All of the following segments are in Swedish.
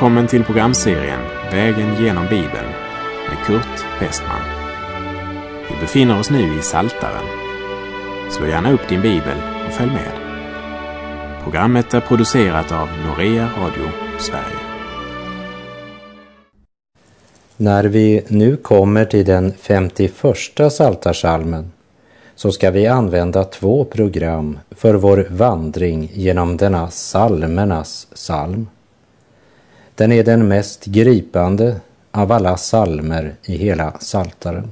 Välkommen till programserien Vägen genom Bibeln med Kurt Westman. Vi befinner oss nu i Saltaren. Slå gärna upp din bibel och följ med. Programmet är producerat av Norea Radio Sverige. När vi nu kommer till den 51 Saltarsalmen så ska vi använda två program för vår vandring genom denna salmernas psalm. Den är den mest gripande av alla salmer i hela Saltaren.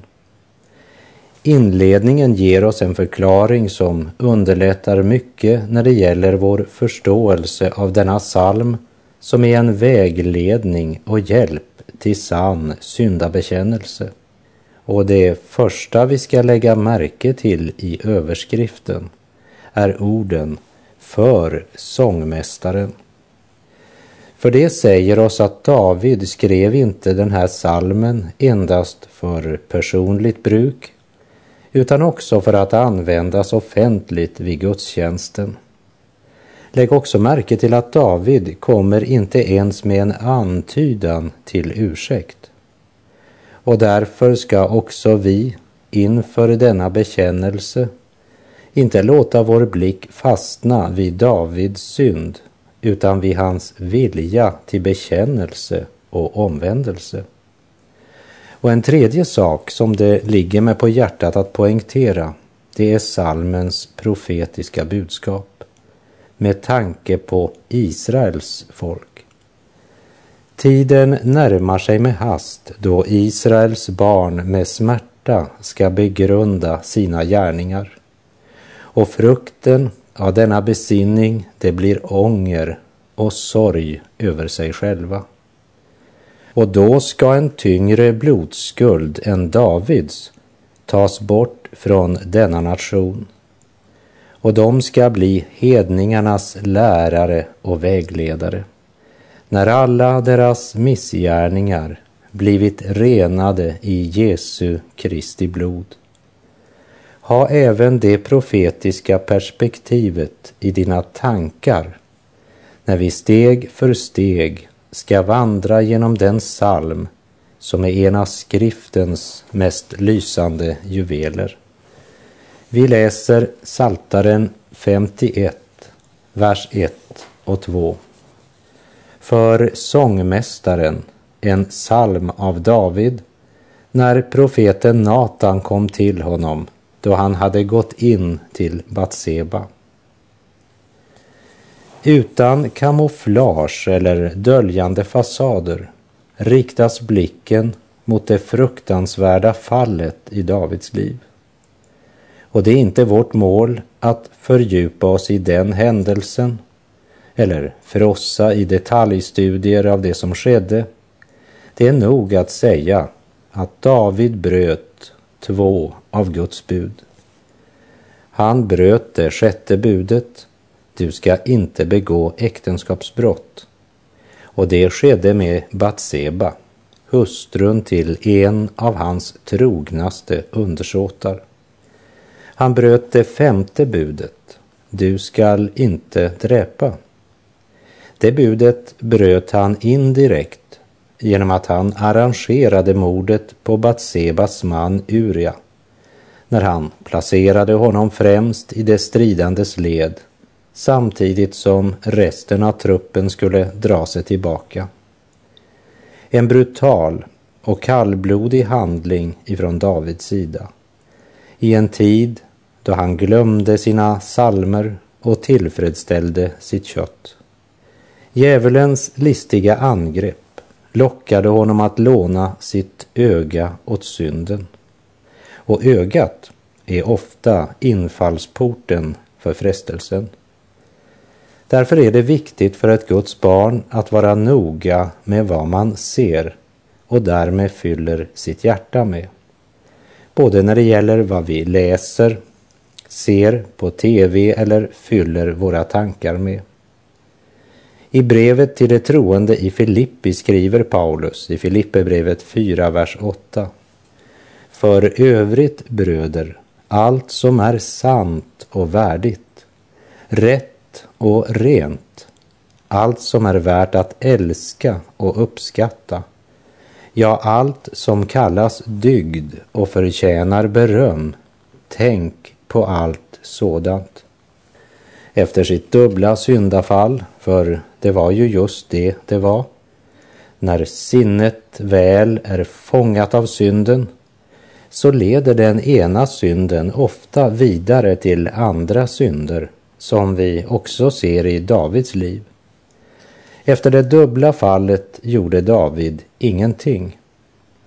Inledningen ger oss en förklaring som underlättar mycket när det gäller vår förståelse av denna psalm som är en vägledning och hjälp till sann syndabekännelse. Och det första vi ska lägga märke till i överskriften är orden för sångmästaren. För det säger oss att David skrev inte den här salmen endast för personligt bruk utan också för att användas offentligt vid gudstjänsten. Lägg också märke till att David kommer inte ens med en antydan till ursäkt. Och därför ska också vi inför denna bekännelse inte låta vår blick fastna vid Davids synd utan vid hans vilja till bekännelse och omvändelse. Och en tredje sak som det ligger mig på hjärtat att poängtera, det är salmens profetiska budskap med tanke på Israels folk. Tiden närmar sig med hast då Israels barn med smärta ska begrunda sina gärningar. Och frukten av denna besinning, det blir ånger och sorg över sig själva. Och då ska en tyngre blodskuld än Davids tas bort från denna nation. Och de ska bli hedningarnas lärare och vägledare. När alla deras missgärningar blivit renade i Jesu Kristi blod. Ha även det profetiska perspektivet i dina tankar när vi steg för steg ska vandra genom den psalm som är en av skriftens mest lysande juveler. Vi läser Saltaren 51, vers 1 och 2. För sångmästaren, en psalm av David, när profeten Natan kom till honom då han hade gått in till Batseba. Utan kamouflage eller döljande fasader riktas blicken mot det fruktansvärda fallet i Davids liv. Och det är inte vårt mål att fördjupa oss i den händelsen eller frossa i detaljstudier av det som skedde. Det är nog att säga att David bröt två av Guds bud. Han bröt det sjätte budet, du ska inte begå äktenskapsbrott. Och det skedde med Batseba, hustrun till en av hans trognaste undersåtar. Han bröt det femte budet, du skall inte dräpa. Det budet bröt han indirekt genom att han arrangerade mordet på Batsebas man Uria när han placerade honom främst i de stridandes led samtidigt som resten av truppen skulle dra sig tillbaka. En brutal och kallblodig handling ifrån Davids sida i en tid då han glömde sina salmer och tillfredsställde sitt kött. Djävulens listiga angrepp lockade honom att låna sitt öga åt synden. Och ögat är ofta infallsporten för frestelsen. Därför är det viktigt för ett Guds barn att vara noga med vad man ser och därmed fyller sitt hjärta med. Både när det gäller vad vi läser, ser på tv eller fyller våra tankar med. I brevet till de troende i Filippi skriver Paulus i Filipperbrevet 4, vers 8. För övrigt bröder, allt som är sant och värdigt, rätt och rent, allt som är värt att älska och uppskatta, ja, allt som kallas dygd och förtjänar beröm, tänk på allt sådant. Efter sitt dubbla syndafall, för det var ju just det det var, när sinnet väl är fångat av synden, så leder den ena synden ofta vidare till andra synder, som vi också ser i Davids liv. Efter det dubbla fallet gjorde David ingenting.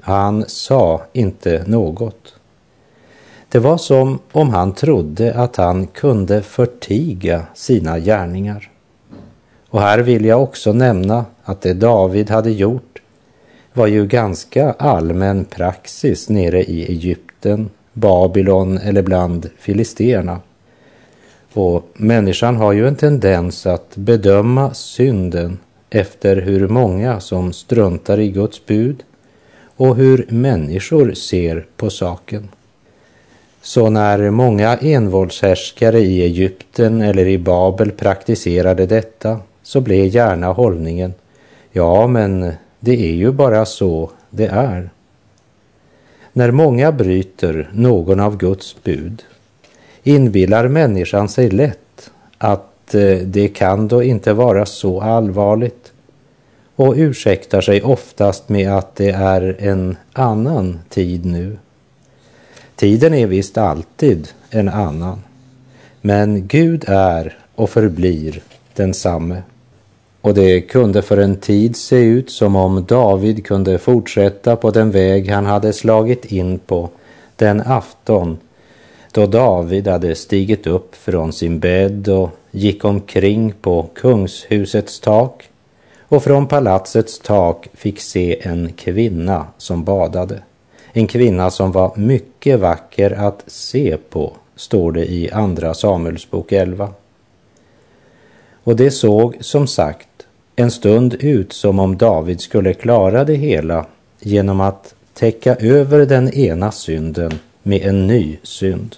Han sa inte något. Det var som om han trodde att han kunde förtiga sina gärningar. Och här vill jag också nämna att det David hade gjort var ju ganska allmän praxis nere i Egypten, Babylon eller bland filisterna. Och människan har ju en tendens att bedöma synden efter hur många som struntar i Guds bud och hur människor ser på saken. Så när många envåldshärskare i Egypten eller i Babel praktiserade detta så blev gärna hållningen ja, men det är ju bara så det är. När många bryter någon av Guds bud inbillar människan sig lätt att eh, det kan då inte vara så allvarligt och ursäktar sig oftast med att det är en annan tid nu. Tiden är visst alltid en annan, men Gud är och förblir densamme. Och det kunde för en tid se ut som om David kunde fortsätta på den väg han hade slagit in på den afton då David hade stigit upp från sin bädd och gick omkring på kungshusets tak och från palatsets tak fick se en kvinna som badade. En kvinna som var mycket vacker att se på, står det i Andra Samuelsbok 11. Och det såg som sagt en stund ut som om David skulle klara det hela genom att täcka över den ena synden med en ny synd.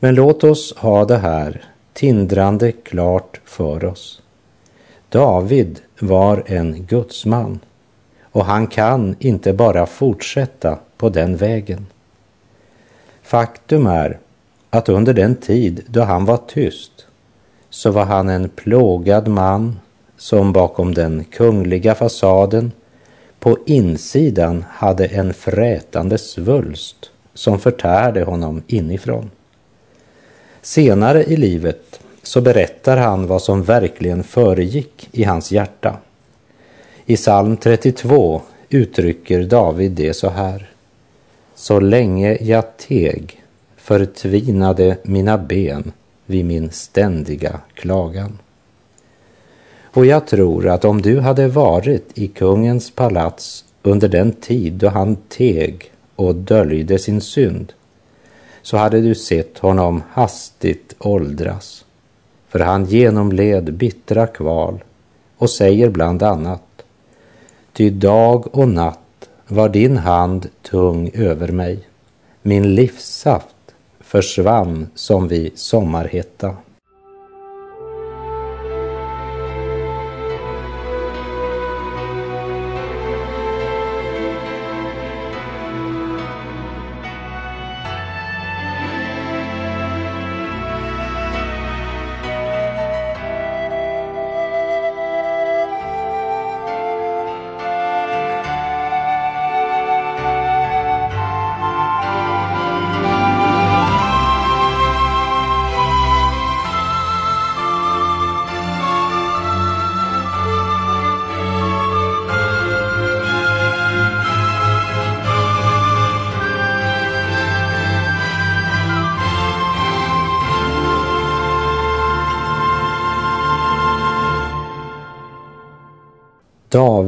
Men låt oss ha det här tindrande klart för oss. David var en gudsman och han kan inte bara fortsätta på den vägen. Faktum är att under den tid då han var tyst så var han en plågad man som bakom den kungliga fasaden på insidan hade en frätande svulst som förtärde honom inifrån. Senare i livet så berättar han vad som verkligen föregick i hans hjärta. I psalm 32 uttrycker David det så här. Så länge jag teg förtvinade mina ben vid min ständiga klagan. Och jag tror att om du hade varit i kungens palats under den tid då han teg och döljde sin synd, så hade du sett honom hastigt åldras. För han genomled bittra kval och säger bland annat Ty dag och natt var din hand tung över mig. Min livssaft försvann som vid sommarhetta.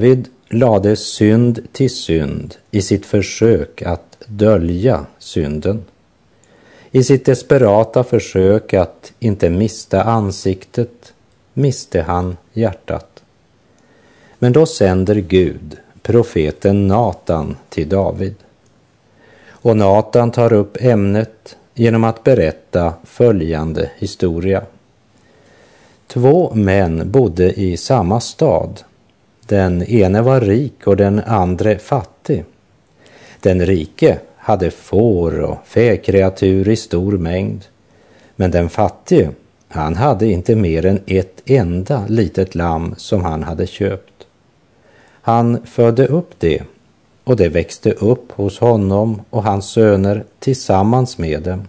David lade synd till synd i sitt försök att dölja synden. I sitt desperata försök att inte mista ansiktet miste han hjärtat. Men då sänder Gud profeten Natan till David. Och Natan tar upp ämnet genom att berätta följande historia. Två män bodde i samma stad. Den ene var rik och den andre fattig. Den rike hade får och fäkreatur i stor mängd. Men den fattige, han hade inte mer än ett enda litet lamm som han hade köpt. Han födde upp det och det växte upp hos honom och hans söner tillsammans med dem.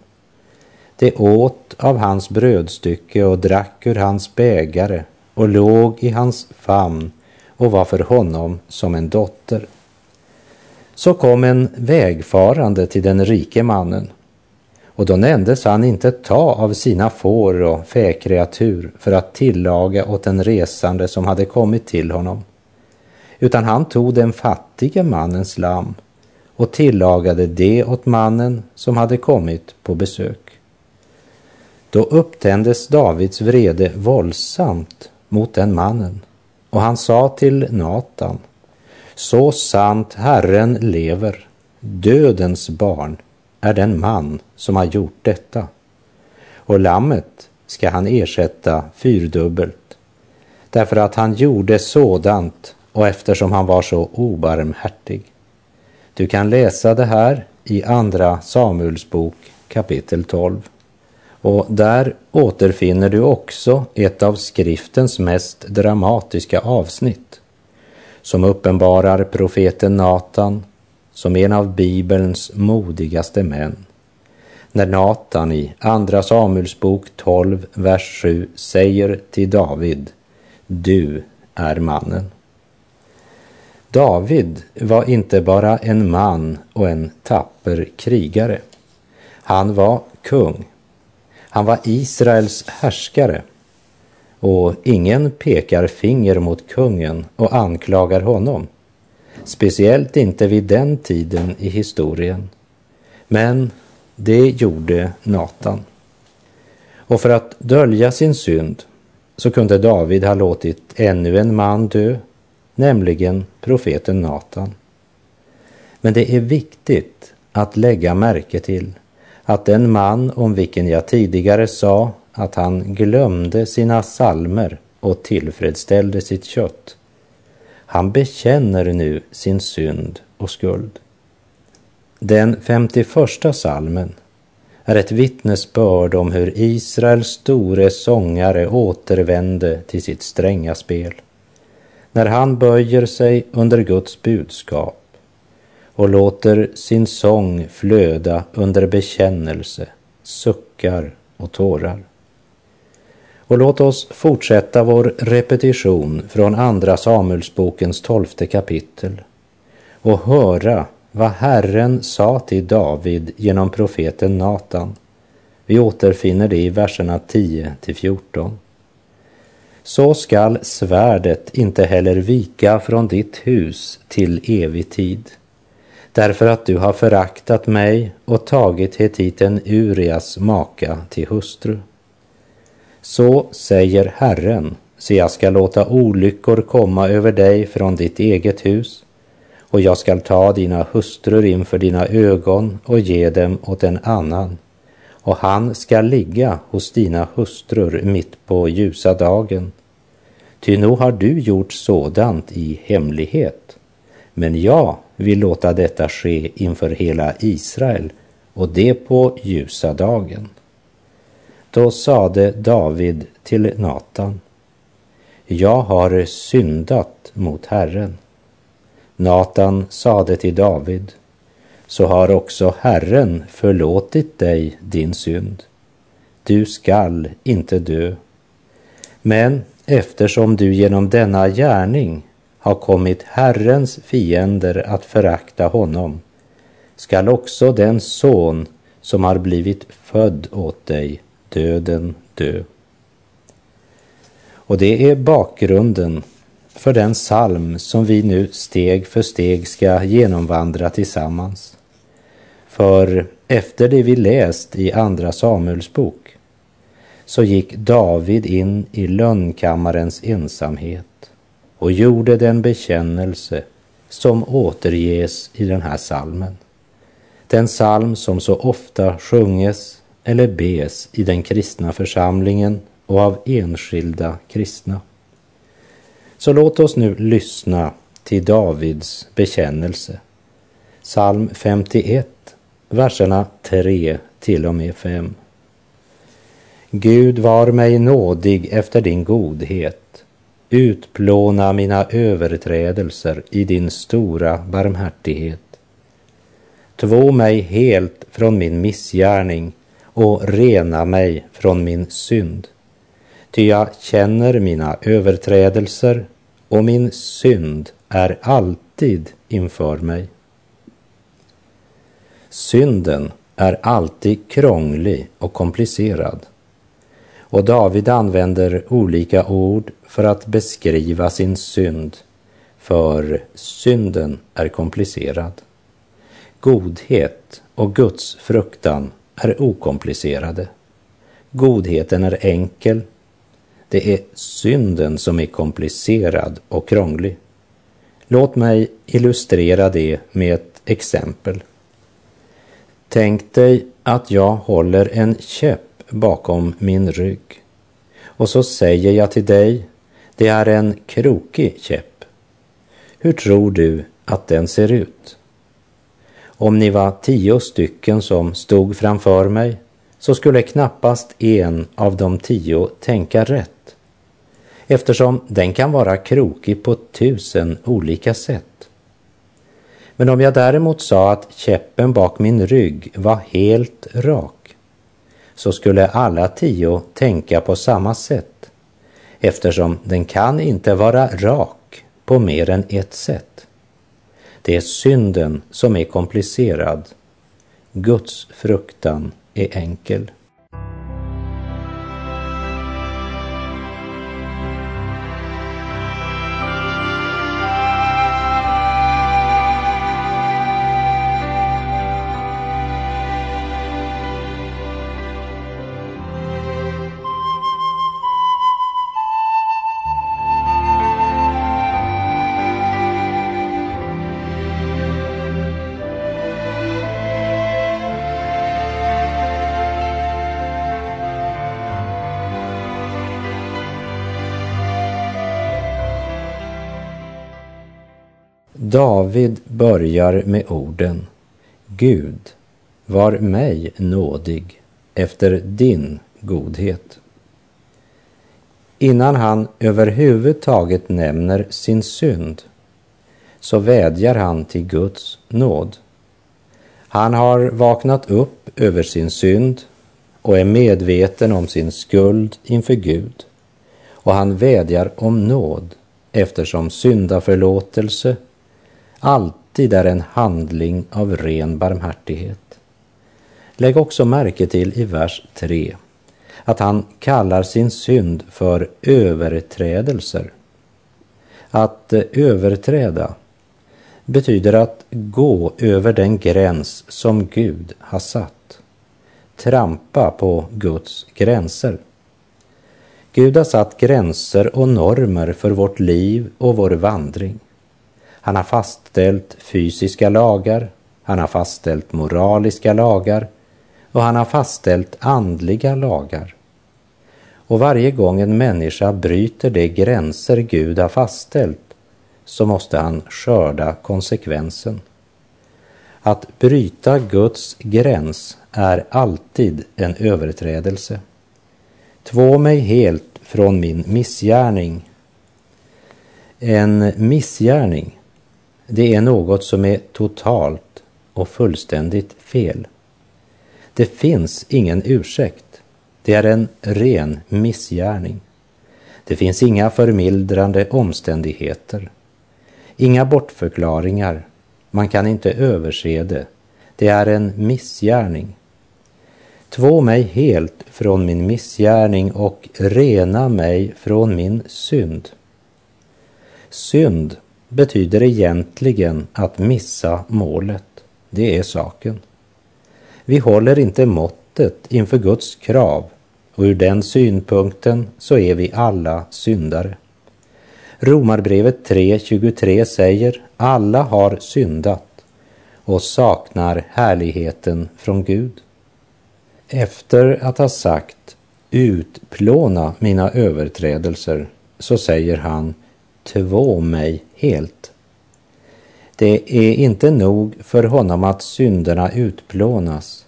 Det åt av hans brödstycke och drack ur hans bägare och låg i hans famn och var för honom som en dotter. Så kom en vägfarande till den rike mannen och då nändes han inte ta av sina får och fäkreatur för att tillaga åt den resande som hade kommit till honom, utan han tog den fattige mannens lamm och tillagade det åt mannen som hade kommit på besök. Då upptändes Davids vrede våldsamt mot den mannen och han sa till Natan, så sant Herren lever, dödens barn är den man som har gjort detta. Och lammet ska han ersätta fyrdubbelt, därför att han gjorde sådant och eftersom han var så obarmhärtig. Du kan läsa det här i Andra Samuels bok kapitel 12. Och där återfinner du också ett av skriftens mest dramatiska avsnitt som uppenbarar profeten Natan som en av Bibelns modigaste män. När Natan i Andra Samuels bok 12, vers 7 säger till David, du är mannen. David var inte bara en man och en tapper krigare. Han var kung. Han var Israels härskare. Och ingen pekar finger mot kungen och anklagar honom. Speciellt inte vid den tiden i historien. Men det gjorde Natan. Och för att dölja sin synd så kunde David ha låtit ännu en man dö, nämligen profeten Natan. Men det är viktigt att lägga märke till att den man om vilken jag tidigare sa att han glömde sina salmer och tillfredsställde sitt kött han bekänner nu sin synd och skuld. Den 51 salmen är ett vittnesbörd om hur Israels store sångare återvände till sitt stränga spel. När han böjer sig under Guds budskap och låter sin sång flöda under bekännelse, suckar och tårar. Och låt oss fortsätta vår repetition från Andra Samuelsbokens tolfte kapitel och höra vad Herren sa till David genom profeten Natan. Vi återfinner det i verserna 10 till 14. Så skall svärdet inte heller vika från ditt hus till evig tid, därför att du har föraktat mig och tagit hetiten Urias maka till hustru. Så säger Herren, se jag ska låta olyckor komma över dig från ditt eget hus och jag skall ta dina hustrur inför dina ögon och ge dem åt en annan och han ska ligga hos dina hustrur mitt på ljusa dagen. Ty nog har du gjort sådant i hemlighet, men jag vill låta detta ske inför hela Israel och det på ljusa dagen. Då sade David till Natan, jag har syndat mot Herren. Natan sade till David, så har också Herren förlåtit dig din synd. Du skall inte dö. Men eftersom du genom denna gärning har kommit Herrens fiender att förakta honom, skall också den son som har blivit född åt dig döden dö. Och det är bakgrunden för den psalm som vi nu steg för steg ska genomvandra tillsammans. För efter det vi läst i Andra Samuels bok så gick David in i lönnkammarens ensamhet och gjorde den bekännelse som återges i den här salmen. Den psalm som så ofta sjunges eller bes i den kristna församlingen och av enskilda kristna. Så låt oss nu lyssna till Davids bekännelse. Psalm 51, verserna 3 till och med 5. Gud var mig nådig efter din godhet. Utplåna mina överträdelser i din stora barmhärtighet. Två mig helt från min missgärning och rena mig från min synd. Ty jag känner mina överträdelser och min synd är alltid inför mig. Synden är alltid krånglig och komplicerad. Och David använder olika ord för att beskriva sin synd, för synden är komplicerad. Godhet och Guds fruktan är okomplicerade. Godheten är enkel. Det är synden som är komplicerad och krånglig. Låt mig illustrera det med ett exempel. Tänk dig att jag håller en käpp bakom min rygg och så säger jag till dig, det är en krokig käpp. Hur tror du att den ser ut? Om ni var tio stycken som stod framför mig så skulle knappast en av de tio tänka rätt eftersom den kan vara krokig på tusen olika sätt. Men om jag däremot sa att käppen bak min rygg var helt rak så skulle alla tio tänka på samma sätt eftersom den kan inte vara rak på mer än ett sätt. Det är synden som är komplicerad. Guds fruktan är enkel. David börjar med orden Gud, var mig nådig efter din godhet. Innan han överhuvudtaget nämner sin synd så vädjar han till Guds nåd. Han har vaknat upp över sin synd och är medveten om sin skuld inför Gud och han vädjar om nåd eftersom syndaförlåtelse alltid är en handling av ren barmhärtighet. Lägg också märke till i vers 3 att han kallar sin synd för överträdelser. Att överträda betyder att gå över den gräns som Gud har satt. Trampa på Guds gränser. Gud har satt gränser och normer för vårt liv och vår vandring. Han har fastställt fysiska lagar, han har fastställt moraliska lagar och han har fastställt andliga lagar. Och varje gång en människa bryter de gränser Gud har fastställt så måste han skörda konsekvensen. Att bryta Guds gräns är alltid en överträdelse. Två mig helt från min missgärning. En missgärning det är något som är totalt och fullständigt fel. Det finns ingen ursäkt. Det är en ren missgärning. Det finns inga förmildrande omständigheter. Inga bortförklaringar. Man kan inte överse det. Det är en missgärning. Två mig helt från min missgärning och rena mig från min synd. Synd betyder egentligen att missa målet. Det är saken. Vi håller inte måttet inför Guds krav och ur den synpunkten så är vi alla syndare. Romarbrevet 3.23 säger alla har syndat och saknar härligheten från Gud. Efter att ha sagt utplåna mina överträdelser så säger han två mig helt. Det är inte nog för honom att synderna utplånas.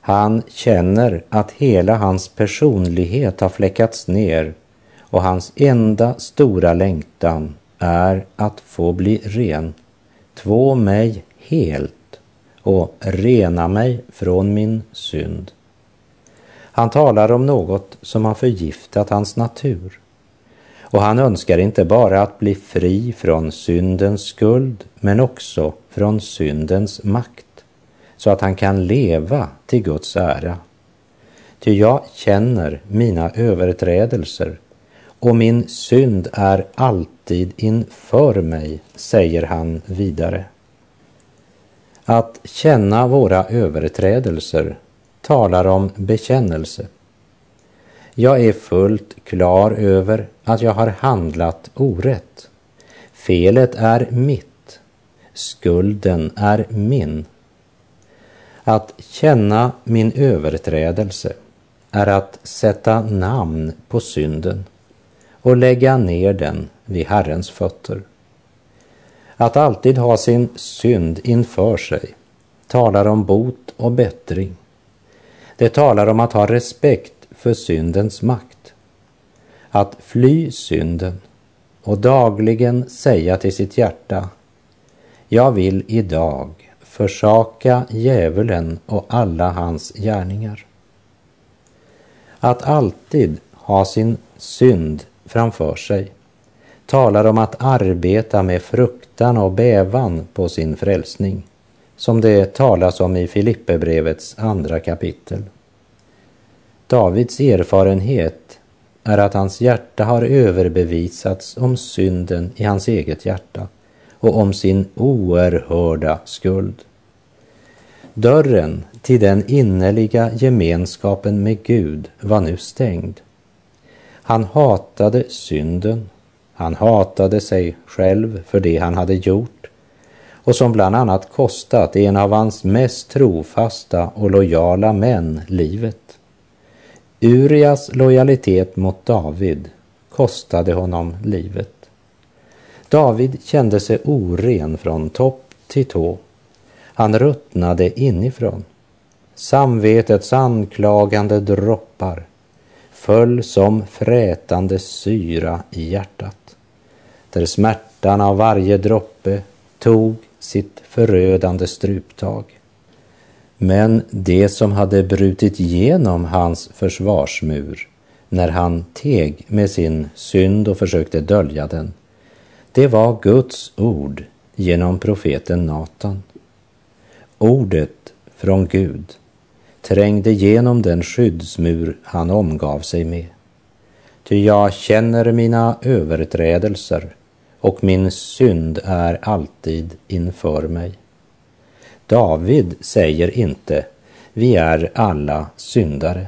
Han känner att hela hans personlighet har fläckats ner och hans enda stora längtan är att få bli ren. Två mig helt och rena mig från min synd. Han talar om något som har förgiftat hans natur. Och han önskar inte bara att bli fri från syndens skuld, men också från syndens makt, så att han kan leva till Guds ära. Ty jag känner mina överträdelser och min synd är alltid inför mig, säger han vidare. Att känna våra överträdelser talar om bekännelse. Jag är fullt klar över att jag har handlat orätt. Felet är mitt. Skulden är min. Att känna min överträdelse är att sätta namn på synden och lägga ner den vid Herrens fötter. Att alltid ha sin synd inför sig talar om bot och bättring. Det talar om att ha respekt för syndens makt. Att fly synden och dagligen säga till sitt hjärta Jag vill idag försaka djävulen och alla hans gärningar. Att alltid ha sin synd framför sig talar om att arbeta med fruktan och bävan på sin frälsning, som det talas om i Filipperbrevets andra kapitel. Davids erfarenhet är att hans hjärta har överbevisats om synden i hans eget hjärta och om sin oerhörda skuld. Dörren till den innerliga gemenskapen med Gud var nu stängd. Han hatade synden, han hatade sig själv för det han hade gjort och som bland annat kostat en av hans mest trofasta och lojala män livet. Urias lojalitet mot David kostade honom livet. David kände sig oren från topp till tå. Han ruttnade inifrån. Samvetets anklagande droppar föll som frätande syra i hjärtat, där smärtan av varje droppe tog sitt förödande struptag. Men det som hade brutit igenom hans försvarsmur när han teg med sin synd och försökte dölja den, det var Guds ord genom profeten Natan. Ordet från Gud trängde genom den skyddsmur han omgav sig med. Ty jag känner mina överträdelser och min synd är alltid inför mig. David säger inte vi är alla syndare.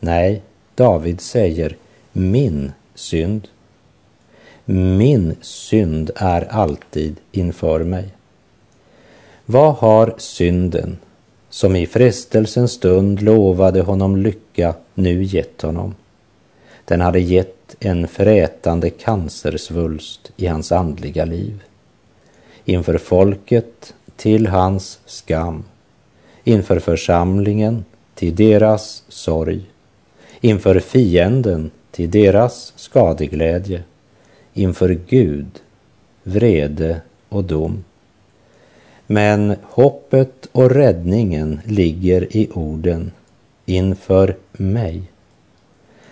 Nej, David säger min synd. Min synd är alltid inför mig. Vad har synden, som i frestelsens stund lovade honom lycka, nu gett honom? Den hade gett en frätande cancersvulst i hans andliga liv. Inför folket till hans skam, inför församlingen till deras sorg, inför fienden till deras skadeglädje, inför Gud, vrede och dom. Men hoppet och räddningen ligger i orden inför mig.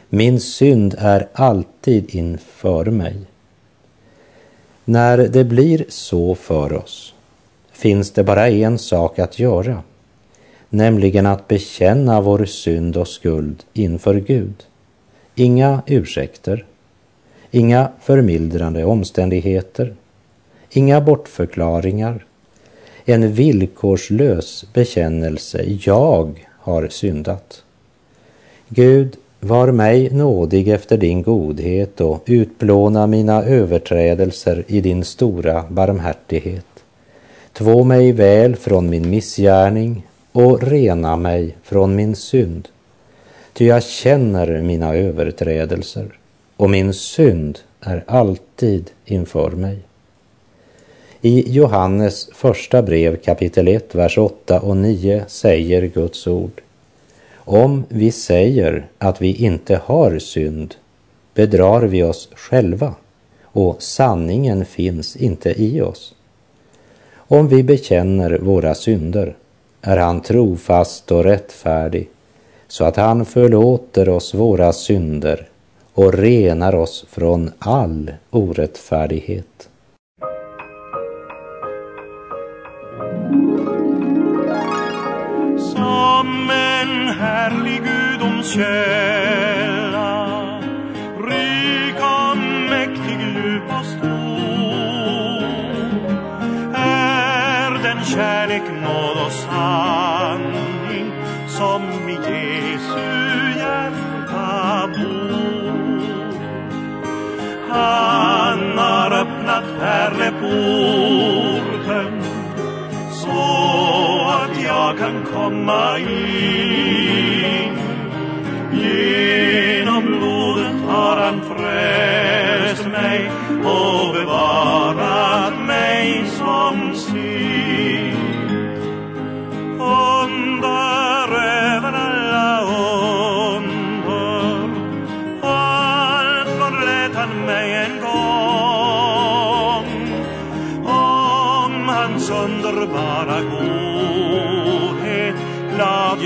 Min synd är alltid inför mig. När det blir så för oss finns det bara en sak att göra, nämligen att bekänna vår synd och skuld inför Gud. Inga ursäkter, inga förmildrande omständigheter, inga bortförklaringar, en villkorslös bekännelse. Jag har syndat. Gud, var mig nådig efter din godhet och utplåna mina överträdelser i din stora barmhärtighet. Två mig väl från min missgärning och rena mig från min synd. Ty jag känner mina överträdelser och min synd är alltid inför mig. I Johannes första brev kapitel 1, vers 8 och 9 säger Guds ord. Om vi säger att vi inte har synd bedrar vi oss själva och sanningen finns inte i oss. Om vi bekänner våra synder är han trofast och rättfärdig så att han förlåter oss våra synder och renar oss från all orättfärdighet. Som en härlig gudomskälla som i Jesu hjärta bor. Han har öppnat pärleporten så att jag kan komma in. Genom blodet har han frälst mig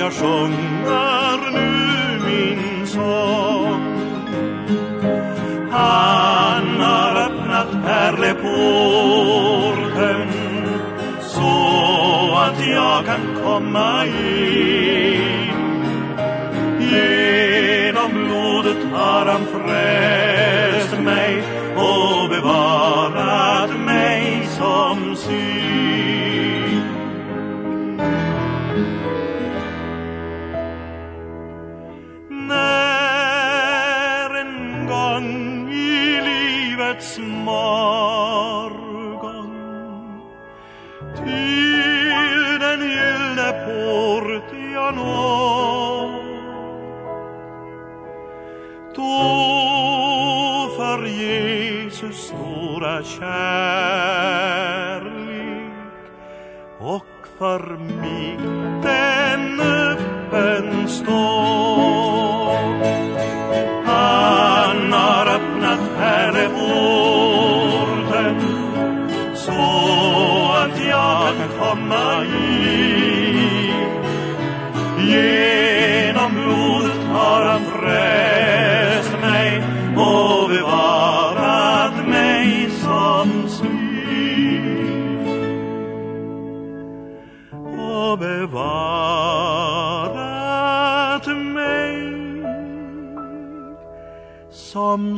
jag sjunger nu min sång. Han har öppnat pärleporten så att jag kan komma in.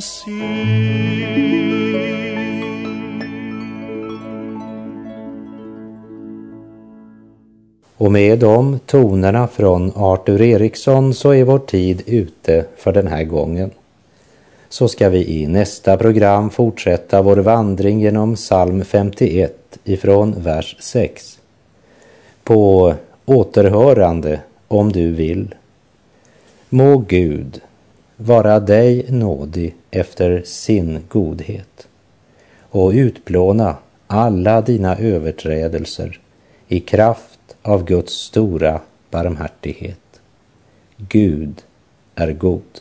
Som. Och med de tonerna från Artur Eriksson så är vår tid ute för den här gången. Så ska vi i nästa program fortsätta vår vandring genom psalm 51 ifrån vers 6. På återhörande om du vill. Må Gud vara dig nådig efter sin godhet och utplåna alla dina överträdelser i kraft av Guds stora barmhärtighet. Gud är god.